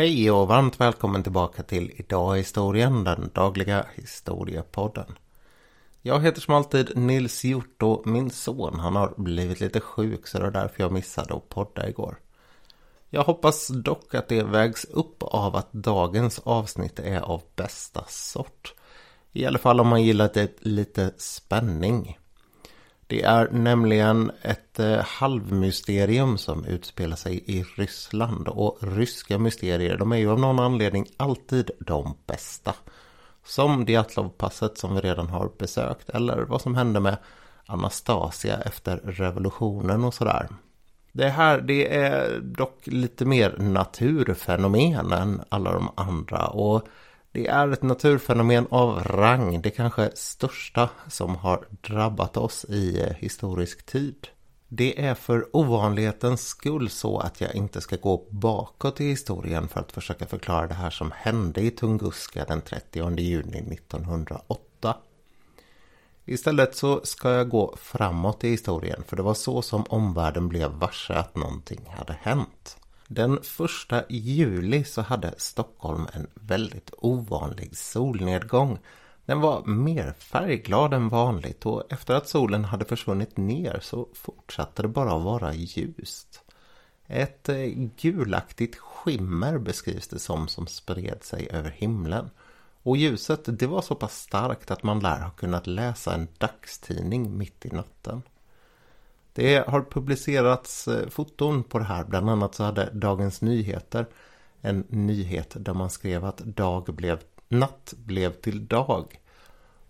Hej och varmt välkommen tillbaka till Idag i historien, den dagliga historiepodden. Jag heter som alltid Nils Hjort och min son han har blivit lite sjuk så det är därför jag missade att podda igår. Jag hoppas dock att det vägs upp av att dagens avsnitt är av bästa sort. I alla fall om man gillar det lite spänning. Det är nämligen ett eh, halvmysterium som utspelar sig i Ryssland och ryska mysterier de är ju av någon anledning alltid de bästa. Som Diatlovpasset som vi redan har besökt eller vad som hände med Anastasia efter revolutionen och sådär. Det här det är dock lite mer naturfenomen än alla de andra och det är ett naturfenomen av rang, det kanske största som har drabbat oss i eh, historisk tid. Det är för ovanlighetens skull så att jag inte ska gå bakåt i historien för att försöka förklara det här som hände i Tunguska den 30 juni 1908. Istället så ska jag gå framåt i historien för det var så som omvärlden blev varse att någonting hade hänt. Den första juli så hade Stockholm en väldigt ovanlig solnedgång. Den var mer färgglad än vanligt och efter att solen hade försvunnit ner så fortsatte det bara att vara ljust. Ett eh, gulaktigt skimmer beskrivs det som som spred sig över himlen. Och ljuset det var så pass starkt att man lär ha kunnat läsa en dagstidning mitt i natten. Det har publicerats eh, foton på det här. Bland annat så hade Dagens Nyheter en nyhet där man skrev att dag blev, natt blev till dag.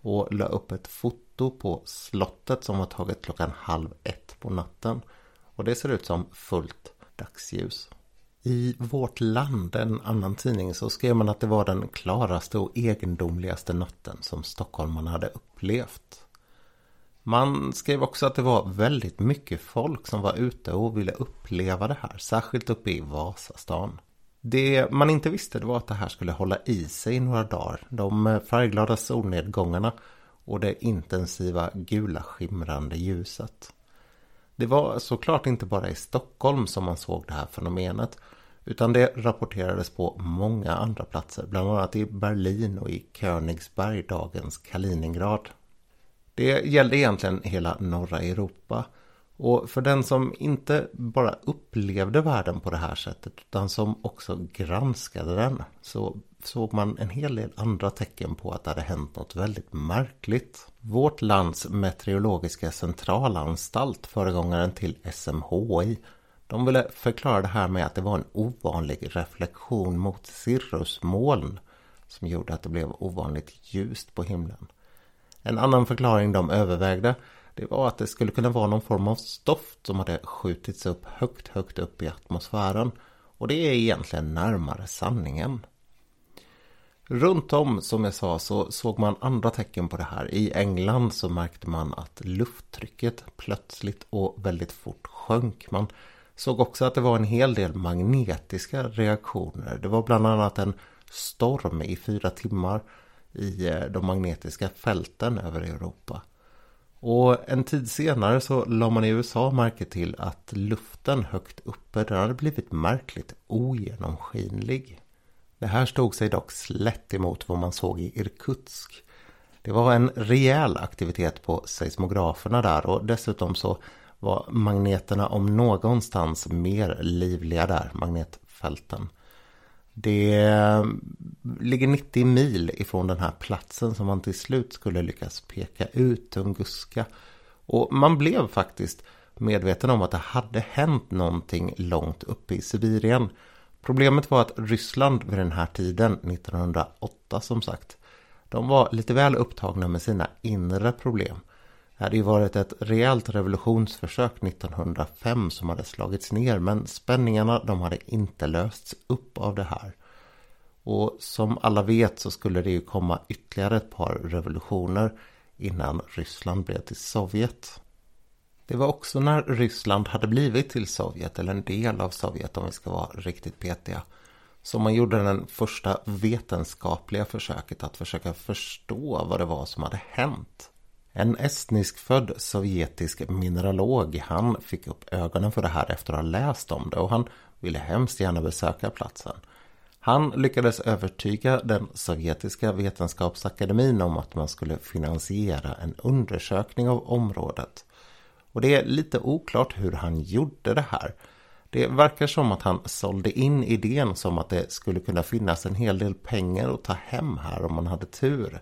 Och la upp ett foto på slottet som var taget klockan halv ett på natten. Och det ser ut som fullt dagsljus. I Vårt Land, en annan tidning, så skrev man att det var den klaraste och egendomligaste natten som stockholmarna hade upplevt. Man skrev också att det var väldigt mycket folk som var ute och ville uppleva det här, särskilt uppe i Vasastan. Det man inte visste det var att det här skulle hålla i sig i några dagar. De färgglada solnedgångarna och det intensiva gula skimrande ljuset. Det var såklart inte bara i Stockholm som man såg det här fenomenet utan det rapporterades på många andra platser, bland annat i Berlin och i Königsberg, dagens Kaliningrad. Det gällde egentligen hela norra Europa. Och för den som inte bara upplevde världen på det här sättet utan som också granskade den så såg man en hel del andra tecken på att det hade hänt något väldigt märkligt. Vårt lands meteorologiska centralanstalt, föregångaren till SMHI, de ville förklara det här med att det var en ovanlig reflektion mot cirrusmoln som gjorde att det blev ovanligt ljust på himlen. En annan förklaring de övervägde det var att det skulle kunna vara någon form av stoft som hade skjutits upp högt, högt upp i atmosfären. Och det är egentligen närmare sanningen. Runt om, som jag sa, så såg man andra tecken på det här. I England så märkte man att lufttrycket plötsligt och väldigt fort sjönk. Man såg också att det var en hel del magnetiska reaktioner. Det var bland annat en storm i fyra timmar i eh, de magnetiska fälten över Europa. Och en tid senare så la man i USA märke till att luften högt uppe den hade blivit märkligt ogenomskinlig. Det här stod sig dock slätt emot vad man såg i Irkutsk. Det var en rejäl aktivitet på seismograferna där och dessutom så var magneterna om någonstans mer livliga där, magnetfälten. Det ligger 90 mil ifrån den här platsen som man till slut skulle lyckas peka ut Tunguska. Och man blev faktiskt medveten om att det hade hänt någonting långt uppe i Sibirien. Problemet var att Ryssland vid den här tiden, 1908 som sagt, de var lite väl upptagna med sina inre problem. Det hade ju varit ett rejält revolutionsförsök 1905 som hade slagits ner men spänningarna de hade inte lösts upp av det här. Och som alla vet så skulle det ju komma ytterligare ett par revolutioner innan Ryssland blev till Sovjet. Det var också när Ryssland hade blivit till Sovjet, eller en del av Sovjet om vi ska vara riktigt petiga, som man gjorde den första vetenskapliga försöket att försöka förstå vad det var som hade hänt. En estnisk-född sovjetisk mineralog, han fick upp ögonen för det här efter att ha läst om det och han ville hemskt gärna besöka platsen. Han lyckades övertyga den sovjetiska vetenskapsakademin om att man skulle finansiera en undersökning av området. Och det är lite oklart hur han gjorde det här. Det verkar som att han sålde in idén som att det skulle kunna finnas en hel del pengar att ta hem här om man hade tur.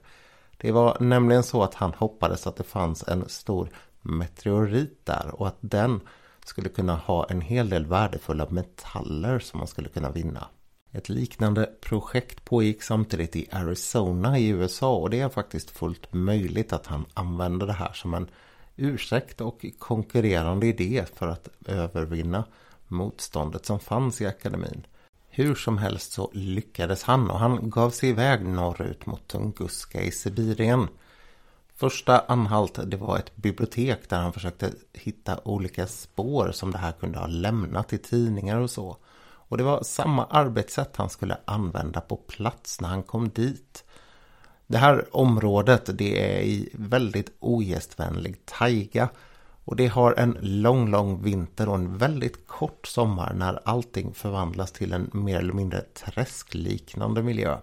Det var nämligen så att han hoppades att det fanns en stor meteorit där och att den skulle kunna ha en hel del värdefulla metaller som man skulle kunna vinna. Ett liknande projekt pågick samtidigt i Arizona i USA och det är faktiskt fullt möjligt att han använde det här som en ursäkt och konkurrerande idé för att övervinna motståndet som fanns i akademin. Hur som helst så lyckades han och han gav sig iväg norrut mot Tunguska i Sibirien. Första anhalt det var ett bibliotek där han försökte hitta olika spår som det här kunde ha lämnat i tidningar och så. Och det var samma arbetssätt han skulle använda på plats när han kom dit. Det här området det är i väldigt ogästvänlig taiga. Och det har en lång, lång vinter och en väldigt kort sommar när allting förvandlas till en mer eller mindre träskliknande miljö.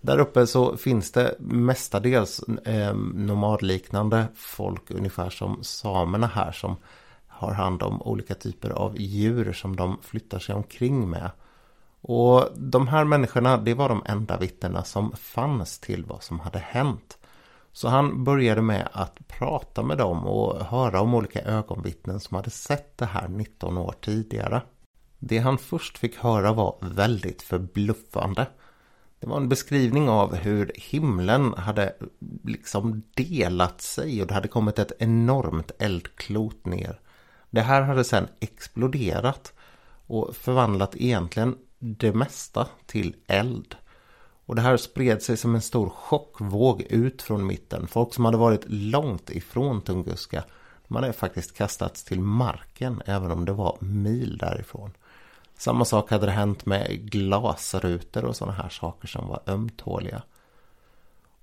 Där uppe så finns det mestadels eh, nomadliknande folk ungefär som samerna här som har hand om olika typer av djur som de flyttar sig omkring med. Och de här människorna, det var de enda vittnena som fanns till vad som hade hänt. Så han började med att prata med dem och höra om olika ögonvittnen som hade sett det här 19 år tidigare. Det han först fick höra var väldigt förbluffande. Det var en beskrivning av hur himlen hade liksom delat sig och det hade kommit ett enormt eldklot ner. Det här hade sedan exploderat och förvandlat egentligen det mesta till eld. Och det här spred sig som en stor chockvåg ut från mitten. Folk som hade varit långt ifrån Tunguska. De hade faktiskt kastats till marken även om det var mil därifrån. Samma sak hade det hänt med glasrutor och sådana här saker som var ömtåliga.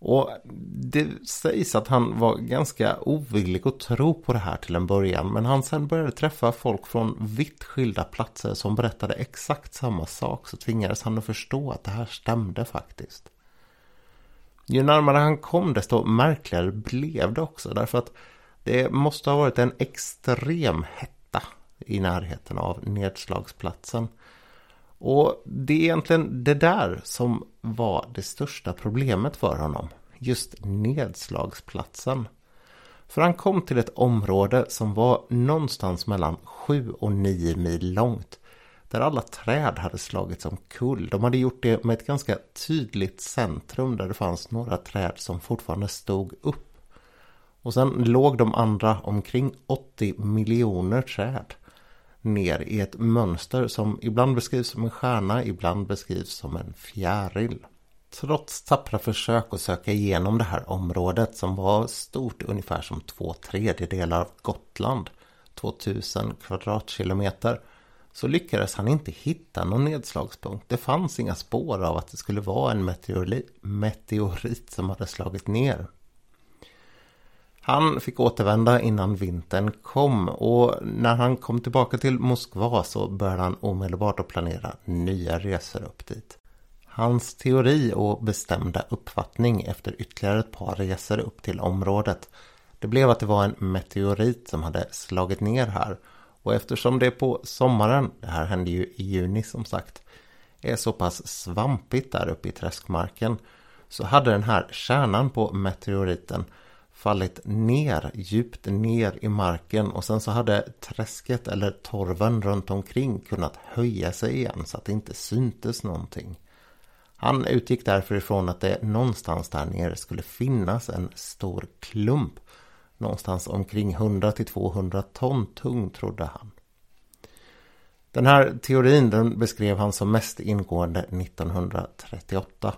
Och det sägs att han var ganska ovillig att tro på det här till en början. Men han sen började träffa folk från vitt skilda platser som berättade exakt samma sak. Så tvingades han att förstå att det här stämde faktiskt. Ju närmare han kom desto märkligare blev det också. Därför att det måste ha varit en extrem hetta i närheten av nedslagsplatsen. Och det är egentligen det där som var det största problemet för honom. Just nedslagsplatsen. För han kom till ett område som var någonstans mellan 7 och 9 mil långt. Där alla träd hade slagits omkull. De hade gjort det med ett ganska tydligt centrum där det fanns några träd som fortfarande stod upp. Och sen låg de andra omkring 80 miljoner träd ner i ett mönster som ibland beskrivs som en stjärna, ibland beskrivs som en fjäril. Trots tappra försök att söka igenom det här området som var stort ungefär som två tredjedelar av Gotland, 2000 kvadratkilometer, så lyckades han inte hitta någon nedslagspunkt. Det fanns inga spår av att det skulle vara en meteorit, meteorit som hade slagit ner. Han fick återvända innan vintern kom och när han kom tillbaka till Moskva så började han omedelbart att planera nya resor upp dit. Hans teori och bestämda uppfattning efter ytterligare ett par resor upp till området det blev att det var en meteorit som hade slagit ner här och eftersom det på sommaren, det här hände ju i juni som sagt, är så pass svampigt där uppe i träskmarken så hade den här kärnan på meteoriten fallit ner, djupt ner i marken och sen så hade träsket eller torven runt omkring kunnat höja sig igen så att det inte syntes någonting. Han utgick därför ifrån att det någonstans där nere skulle finnas en stor klump. Någonstans omkring 100 200 ton tung trodde han. Den här teorin den beskrev han som mest ingående 1938.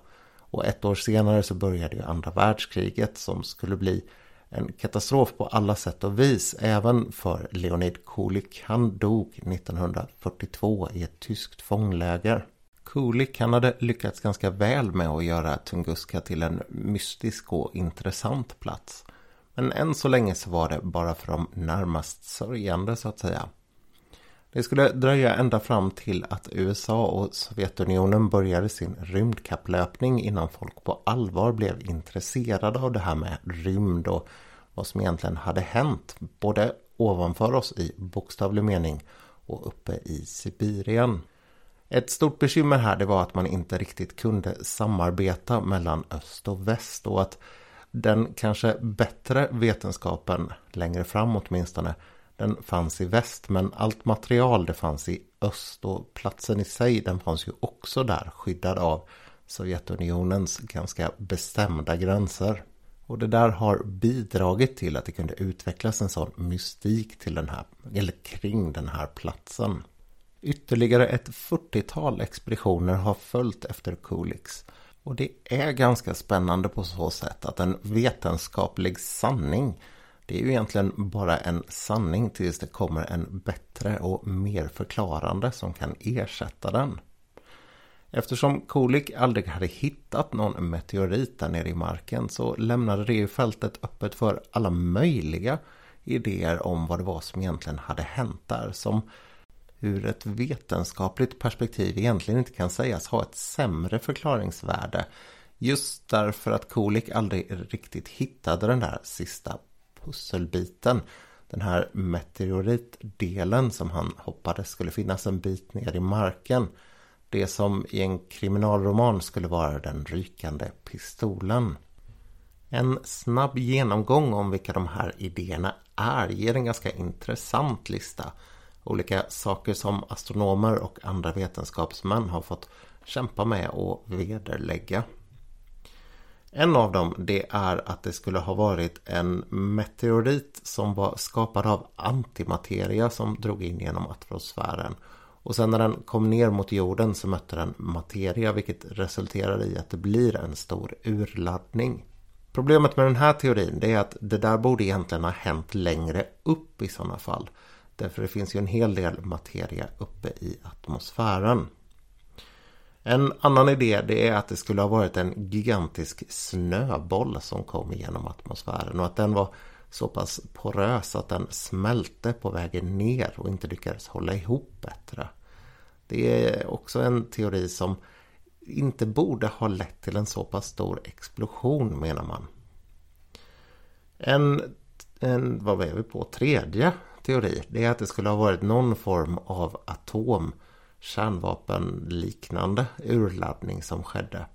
Och ett år senare så började ju andra världskriget som skulle bli en katastrof på alla sätt och vis. Även för Leonid Kulik. Han dog 1942 i ett tyskt fångläger. Kulik han hade lyckats ganska väl med att göra Tunguska till en mystisk och intressant plats. Men än så länge så var det bara för de närmast sörjande så att säga. Det skulle dröja ända fram till att USA och Sovjetunionen började sin rymdkapplöpning innan folk på allvar blev intresserade av det här med rymd och vad som egentligen hade hänt både ovanför oss i bokstavlig mening och uppe i Sibirien. Ett stort bekymmer här det var att man inte riktigt kunde samarbeta mellan öst och väst och att den kanske bättre vetenskapen längre fram åtminstone den fanns i väst men allt material det fanns i öst och platsen i sig den fanns ju också där skyddad av Sovjetunionens ganska bestämda gränser. Och det där har bidragit till att det kunde utvecklas en sån mystik till den här, eller kring den här platsen. Ytterligare ett 40-tal expeditioner har följt efter Kulix. Och det är ganska spännande på så sätt att en vetenskaplig sanning det är ju egentligen bara en sanning tills det kommer en bättre och mer förklarande som kan ersätta den. Eftersom Kulik aldrig hade hittat någon meteorit där nere i marken så lämnade det ju fältet öppet för alla möjliga idéer om vad det var som egentligen hade hänt där som ur ett vetenskapligt perspektiv egentligen inte kan sägas ha ett sämre förklaringsvärde just därför att Kulik aldrig riktigt hittade den där sista pusselbiten. Den här meteoritdelen som han hoppades skulle finnas en bit ner i marken. Det som i en kriminalroman skulle vara den rykande pistolen. En snabb genomgång om vilka de här idéerna är ger en ganska intressant lista. Olika saker som astronomer och andra vetenskapsmän har fått kämpa med och vederlägga. En av dem det är att det skulle ha varit en meteorit som var skapad av antimateria som drog in genom atmosfären. Och sen när den kom ner mot jorden så mötte den materia vilket resulterade i att det blir en stor urladdning. Problemet med den här teorin det är att det där borde egentligen ha hänt längre upp i sådana fall. Därför det finns ju en hel del materia uppe i atmosfären. En annan idé det är att det skulle ha varit en gigantisk snöboll som kom genom atmosfären och att den var så pass porös att den smälte på vägen ner och inte lyckades hålla ihop bättre. Det är också en teori som inte borde ha lett till en så pass stor explosion menar man. En, en vad är vi på, tredje teori det är att det skulle ha varit någon form av atom kärnvapenliknande urladdning som skedde.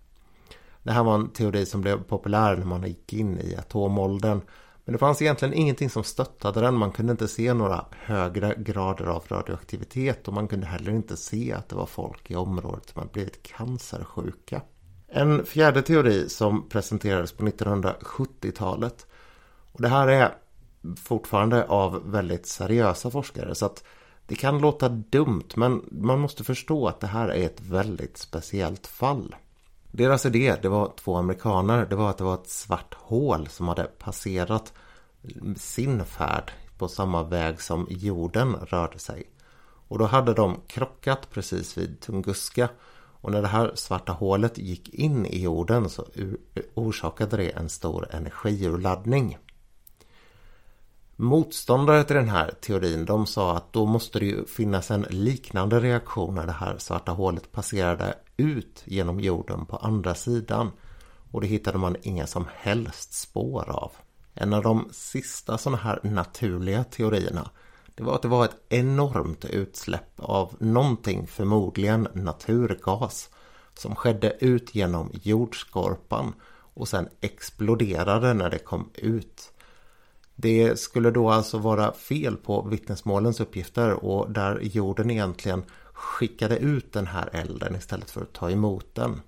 Det här var en teori som blev populär när man gick in i atomåldern. Men det fanns egentligen ingenting som stöttade den. Man kunde inte se några högre grader av radioaktivitet och man kunde heller inte se att det var folk i området som hade blivit cancersjuka. En fjärde teori som presenterades på 1970-talet. Och det här är fortfarande av väldigt seriösa forskare. Så att det kan låta dumt men man måste förstå att det här är ett väldigt speciellt fall. Deras idé, det var två amerikaner, det var att det var ett svart hål som hade passerat sin färd på samma väg som jorden rörde sig. Och då hade de krockat precis vid Tunguska och när det här svarta hålet gick in i jorden så orsakade det en stor energiurladdning. Motståndare till den här teorin de sa att då måste det ju finnas en liknande reaktion när det här svarta hålet passerade ut genom jorden på andra sidan. Och det hittade man inga som helst spår av. En av de sista sådana här naturliga teorierna det var att det var ett enormt utsläpp av någonting, förmodligen naturgas, som skedde ut genom jordskorpan och sen exploderade när det kom ut. Det skulle då alltså vara fel på vittnesmålens uppgifter och där jorden egentligen skickade ut den här elden istället för att ta emot den.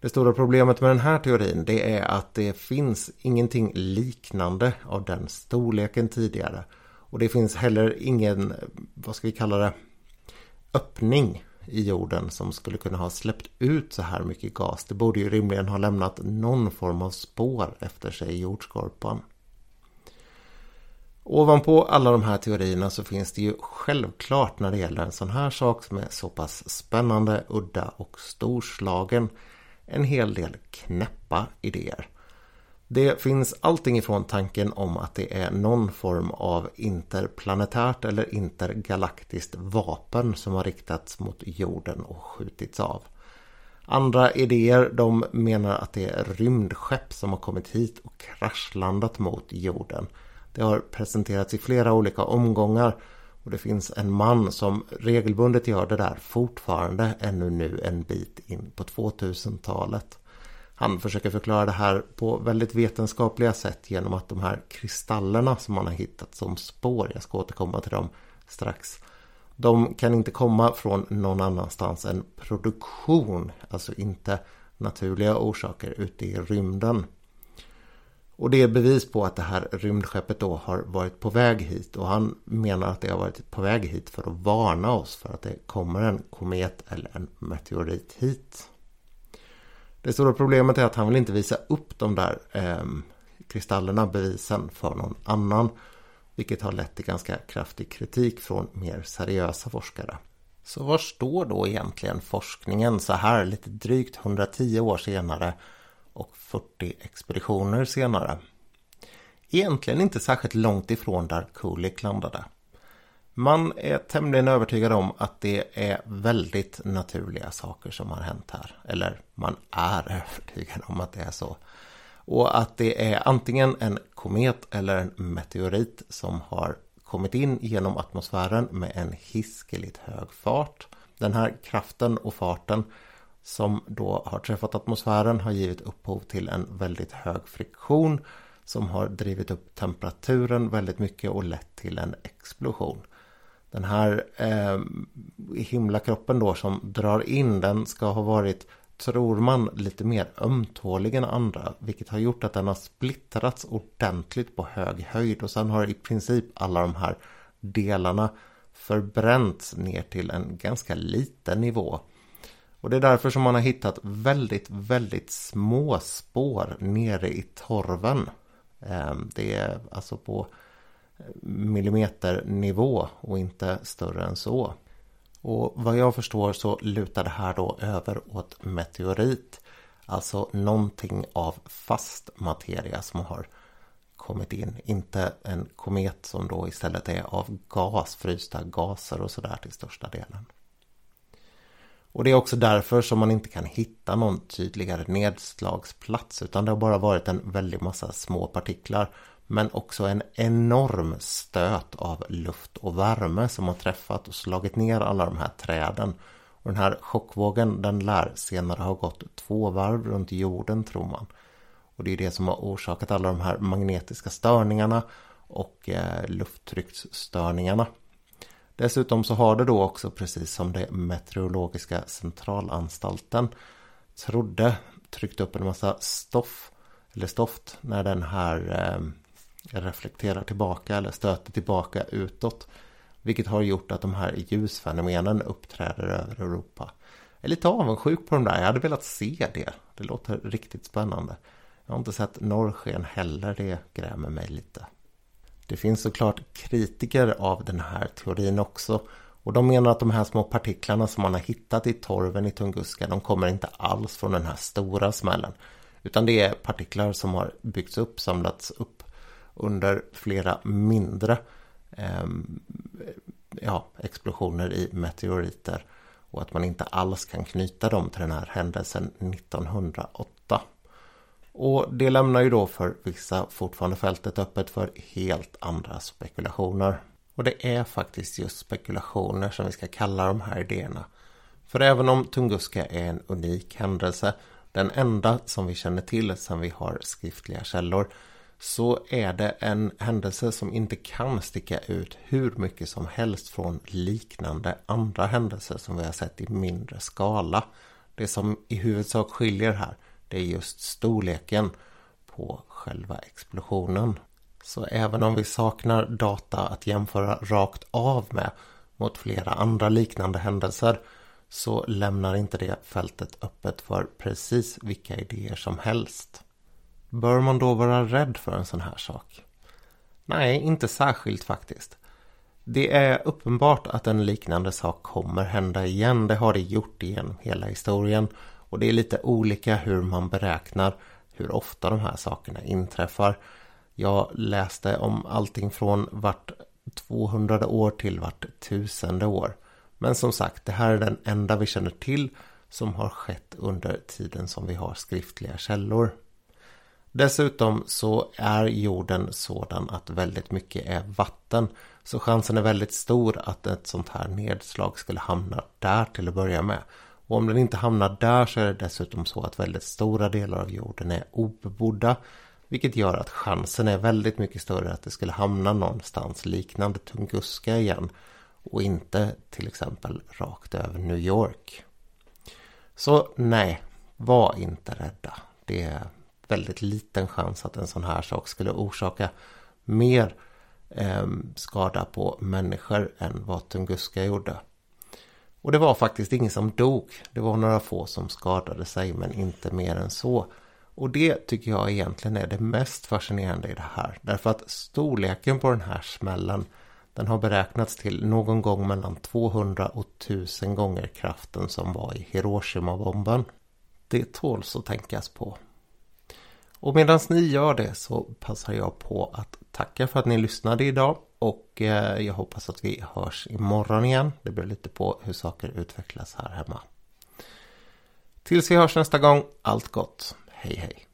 Det stora problemet med den här teorin det är att det finns ingenting liknande av den storleken tidigare. Och det finns heller ingen, vad ska vi kalla det, öppning i jorden som skulle kunna ha släppt ut så här mycket gas. Det borde ju rimligen ha lämnat någon form av spår efter sig i jordskorpan. Ovanpå alla de här teorierna så finns det ju självklart när det gäller en sån här sak som är så pass spännande, udda och storslagen en hel del knäppa idéer. Det finns allting ifrån tanken om att det är någon form av interplanetärt eller intergalaktiskt vapen som har riktats mot jorden och skjutits av. Andra idéer de menar att det är rymdskepp som har kommit hit och kraschlandat mot jorden. Det har presenterats i flera olika omgångar och det finns en man som regelbundet gör det där fortfarande ännu nu en bit in på 2000-talet. Han försöker förklara det här på väldigt vetenskapliga sätt genom att de här kristallerna som man har hittat som spår, jag ska återkomma till dem strax. De kan inte komma från någon annanstans än produktion, alltså inte naturliga orsaker ute i rymden. Och det är bevis på att det här rymdskeppet då har varit på väg hit och han menar att det har varit på väg hit för att varna oss för att det kommer en komet eller en meteorit hit. Det stora problemet är att han vill inte visa upp de där eh, kristallerna, bevisen för någon annan. Vilket har lett till ganska kraftig kritik från mer seriösa forskare. Så var står då egentligen forskningen så här lite drygt 110 år senare och 40 expeditioner senare? Egentligen inte särskilt långt ifrån där Kulik landade. Man är tämligen övertygad om att det är väldigt naturliga saker som har hänt här. Eller man är övertygad om att det är så. Och att det är antingen en komet eller en meteorit som har kommit in genom atmosfären med en hiskeligt hög fart. Den här kraften och farten som då har träffat atmosfären har givit upphov till en väldigt hög friktion som har drivit upp temperaturen väldigt mycket och lett till en explosion. Den här eh, himlakroppen då som drar in den ska ha varit, tror man, lite mer ömtålig än andra. Vilket har gjort att den har splittrats ordentligt på hög höjd och sen har i princip alla de här delarna förbränts ner till en ganska liten nivå. Och det är därför som man har hittat väldigt, väldigt små spår nere i torven. Ehm, det är alltså på millimeternivå och inte större än så. Och vad jag förstår så lutar det här då över åt meteorit. Alltså någonting av fast materia som har kommit in. Inte en komet som då istället är av gas, frysta gaser och sådär till största delen. Och det är också därför som man inte kan hitta någon tydligare nedslagsplats utan det har bara varit en väldig massa små partiklar men också en enorm stöt av luft och värme som har träffat och slagit ner alla de här träden. Och den här chockvågen den lär senare ha gått två varv runt jorden tror man. Och det är det som har orsakat alla de här magnetiska störningarna och eh, lufttrycksstörningarna. Dessutom så har det då också precis som det meteorologiska centralanstalten trodde tryckt upp en massa stoff eller stoft när den här eh, reflekterar tillbaka eller stöter tillbaka utåt. Vilket har gjort att de här ljusfenomenen uppträder över Europa. Jag är lite avundsjuk på de där. Jag hade velat se det. Det låter riktigt spännande. Jag har inte sett norrsken heller. Det grämer mig lite. Det finns såklart kritiker av den här teorin också. Och de menar att de här små partiklarna som man har hittat i torven i Tunguska, de kommer inte alls från den här stora smällen. Utan det är partiklar som har byggts upp, samlats upp under flera mindre eh, ja, explosioner i meteoriter och att man inte alls kan knyta dem till den här händelsen 1908. Och det lämnar ju då för vissa fortfarande fältet öppet för helt andra spekulationer. Och det är faktiskt just spekulationer som vi ska kalla de här idéerna. För även om Tunguska är en unik händelse, den enda som vi känner till sedan vi har skriftliga källor, så är det en händelse som inte kan sticka ut hur mycket som helst från liknande andra händelser som vi har sett i mindre skala. Det som i huvudsak skiljer här det är just storleken på själva explosionen. Så även om vi saknar data att jämföra rakt av med mot flera andra liknande händelser så lämnar inte det fältet öppet för precis vilka idéer som helst. Bör man då vara rädd för en sån här sak? Nej, inte särskilt faktiskt. Det är uppenbart att en liknande sak kommer hända igen. Det har det gjort genom hela historien. Och det är lite olika hur man beräknar hur ofta de här sakerna inträffar. Jag läste om allting från vart 200 år till vart tusende år. Men som sagt, det här är den enda vi känner till som har skett under tiden som vi har skriftliga källor. Dessutom så är jorden sådan att väldigt mycket är vatten. Så chansen är väldigt stor att ett sånt här nedslag skulle hamna där till att börja med. Och om den inte hamnar där så är det dessutom så att väldigt stora delar av jorden är obebodda. Vilket gör att chansen är väldigt mycket större att det skulle hamna någonstans liknande Tunguska igen. Och inte till exempel rakt över New York. Så nej, var inte rädda. Det är väldigt liten chans att en sån här sak skulle orsaka mer eh, skada på människor än vad Tunguska gjorde. Och det var faktiskt ingen som dog. Det var några få som skadade sig men inte mer än så. Och det tycker jag egentligen är det mest fascinerande i det här. Därför att storleken på den här smällen den har beräknats till någon gång mellan 200 och 1000 gånger kraften som var i Hiroshima-bomben. Det tåls att tänkas på. Och medan ni gör det så passar jag på att tacka för att ni lyssnade idag. Och eh, jag hoppas att vi hörs imorgon igen. Det beror lite på hur saker utvecklas här hemma. Tills vi hörs nästa gång, allt gott. Hej hej.